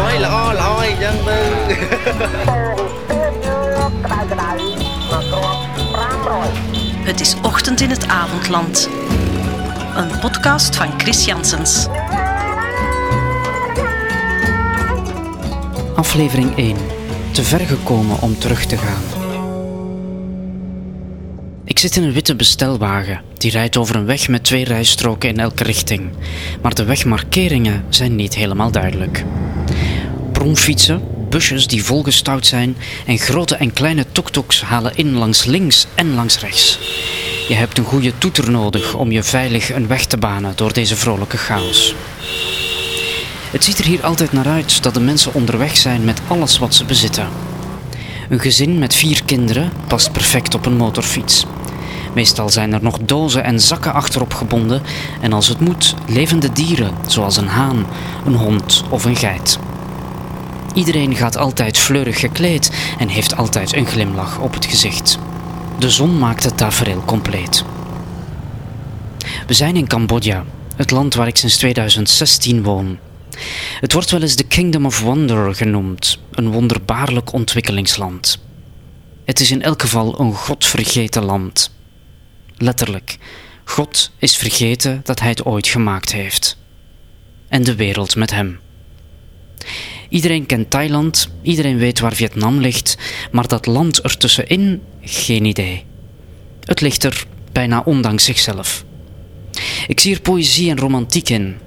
ឲ្យល្អល្អអីចឹងទៅ Het is ochtend in het avondland. Een podcast van Chris Janssens. Aflevering 1. Te ver gekomen om terug te gaan. Ik zit in een witte bestelwagen. die rijdt over een weg met twee rijstroken in elke richting. Maar de wegmarkeringen zijn niet helemaal duidelijk. Bromfietsen, busjes die volgestouwd zijn en grote en kleine tuk-tuks halen in langs links en langs rechts. Je hebt een goede toeter nodig om je veilig een weg te banen door deze vrolijke chaos. Het ziet er hier altijd naar uit dat de mensen onderweg zijn met alles wat ze bezitten. Een gezin met vier kinderen past perfect op een motorfiets. Meestal zijn er nog dozen en zakken achterop gebonden en als het moet, levende dieren zoals een haan, een hond of een geit. Iedereen gaat altijd fleurig gekleed en heeft altijd een glimlach op het gezicht. De zon maakt het tafereel compleet. We zijn in Cambodja, het land waar ik sinds 2016 woon. Het wordt wel eens de Kingdom of Wonder genoemd, een wonderbaarlijk ontwikkelingsland. Het is in elk geval een godvergeten land. Letterlijk, God is vergeten dat Hij het ooit gemaakt heeft. En de wereld met Hem. Iedereen kent Thailand, iedereen weet waar Vietnam ligt, maar dat land ertussenin, geen idee. Het ligt er bijna ondanks zichzelf. Ik zie er poëzie en romantiek in.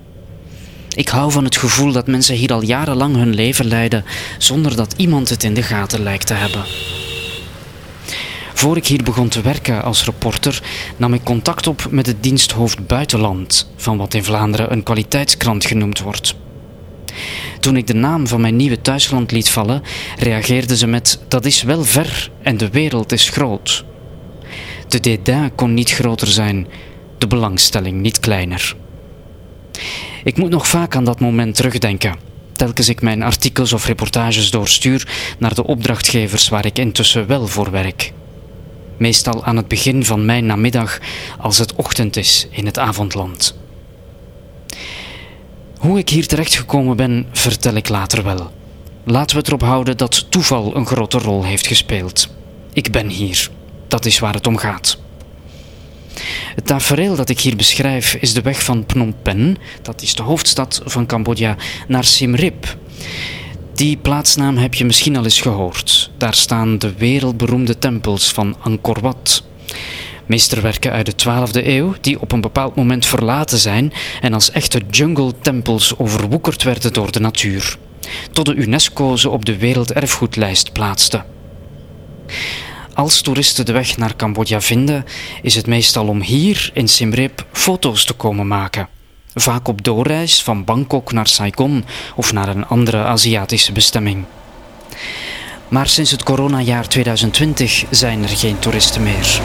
Ik hou van het gevoel dat mensen hier al jarenlang hun leven leiden zonder dat iemand het in de gaten lijkt te hebben. Voor ik hier begon te werken als reporter, nam ik contact op met het diensthoofd Buitenland, van wat in Vlaanderen een kwaliteitskrant genoemd wordt. Toen ik de naam van mijn nieuwe thuisland liet vallen, reageerden ze met: Dat is wel ver en de wereld is groot. De dédain kon niet groter zijn, de belangstelling niet kleiner. Ik moet nog vaak aan dat moment terugdenken, telkens ik mijn artikels of reportages doorstuur naar de opdrachtgevers waar ik intussen wel voor werk. Meestal aan het begin van mijn namiddag, als het ochtend is in het avondland. Hoe ik hier terechtgekomen ben, vertel ik later wel. Laten we erop houden dat toeval een grote rol heeft gespeeld. Ik ben hier. Dat is waar het om gaat. Het tafereel dat ik hier beschrijf is de weg van Phnom Penh, dat is de hoofdstad van Cambodja, naar Siem Reap. Die plaatsnaam heb je misschien al eens gehoord. Daar staan de wereldberoemde tempels van Angkor Wat. Meesterwerken uit de 12e eeuw, die op een bepaald moment verlaten zijn en als echte jungle-tempels overwoekerd werden door de natuur, tot de UNESCO ze op de werelderfgoedlijst plaatste. Als toeristen de weg naar Cambodja vinden, is het meestal om hier in Siem Reap foto's te komen maken. Vaak op doorreis van Bangkok naar Saigon of naar een andere Aziatische bestemming. Maar sinds het coronajaar 2020 zijn er geen toeristen meer.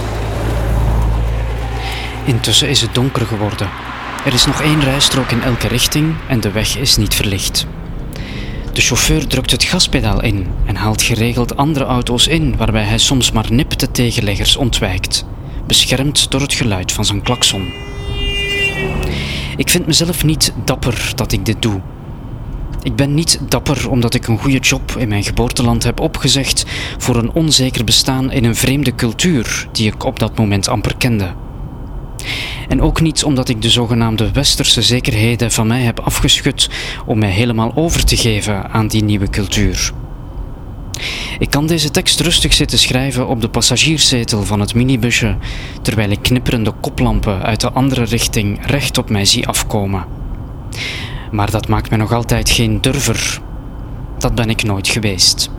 Intussen is het donker geworden. Er is nog één rijstrook in elke richting en de weg is niet verlicht. De chauffeur drukt het gaspedaal in en haalt geregeld andere auto's in, waarbij hij soms maar nip de tegenleggers ontwijkt, beschermd door het geluid van zijn klakson. Ik vind mezelf niet dapper dat ik dit doe. Ik ben niet dapper omdat ik een goede job in mijn geboorteland heb opgezegd voor een onzeker bestaan in een vreemde cultuur die ik op dat moment amper kende. En ook niet omdat ik de zogenaamde westerse zekerheden van mij heb afgeschud om mij helemaal over te geven aan die nieuwe cultuur. Ik kan deze tekst rustig zitten schrijven op de passagierszetel van het minibusje, terwijl ik knipperende koplampen uit de andere richting recht op mij zie afkomen. Maar dat maakt me nog altijd geen durver. Dat ben ik nooit geweest.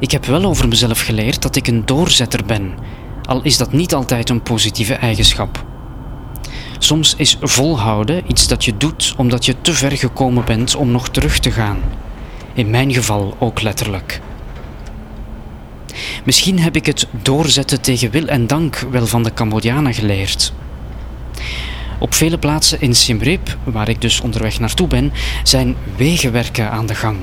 Ik heb wel over mezelf geleerd dat ik een doorzetter ben, al is dat niet altijd een positieve eigenschap. Soms is volhouden iets dat je doet omdat je te ver gekomen bent om nog terug te gaan. In mijn geval ook letterlijk. Misschien heb ik het doorzetten tegen wil en dank wel van de Cambodjanen geleerd. Op vele plaatsen in Siem Reap, waar ik dus onderweg naartoe ben, zijn wegenwerken aan de gang.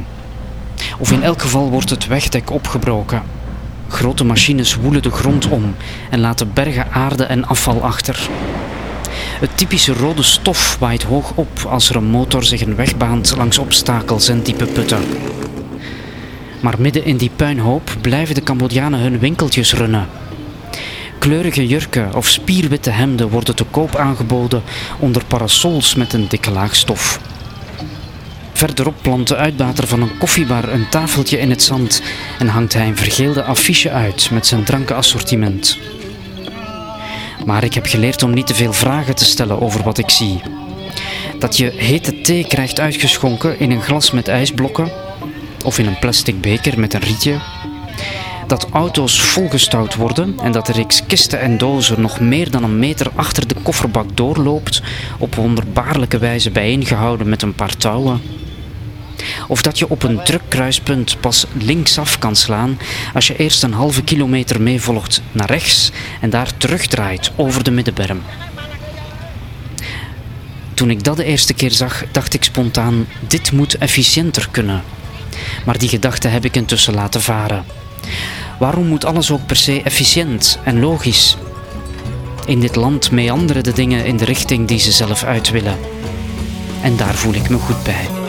Of in elk geval wordt het wegdek opgebroken. Grote machines woelen de grond om en laten bergen aarde en afval achter. Het typische rode stof waait hoog op als er een motor zich een weg baant langs obstakels en diepe putten. Maar midden in die puinhoop blijven de Cambodjanen hun winkeltjes runnen. Kleurige jurken of spierwitte hemden worden te koop aangeboden onder parasols met een dikke laag stof. Verderop plant de uitbater van een koffiebar een tafeltje in het zand en hangt hij een vergeelde affiche uit met zijn drankenassortiment. Maar ik heb geleerd om niet te veel vragen te stellen over wat ik zie. Dat je hete thee krijgt uitgeschonken in een glas met ijsblokken of in een plastic beker met een rietje. Dat auto's volgestouwd worden en dat de reeks kisten en dozen nog meer dan een meter achter de kofferbak doorloopt, op wonderbaarlijke wijze bijeengehouden met een paar touwen. Of dat je op een druk kruispunt pas linksaf kan slaan als je eerst een halve kilometer meevolgt naar rechts en daar terugdraait over de middenberm. Toen ik dat de eerste keer zag, dacht ik spontaan: dit moet efficiënter kunnen. Maar die gedachte heb ik intussen laten varen. Waarom moet alles ook per se efficiënt en logisch? In dit land meanderen de dingen in de richting die ze zelf uit willen. En daar voel ik me goed bij.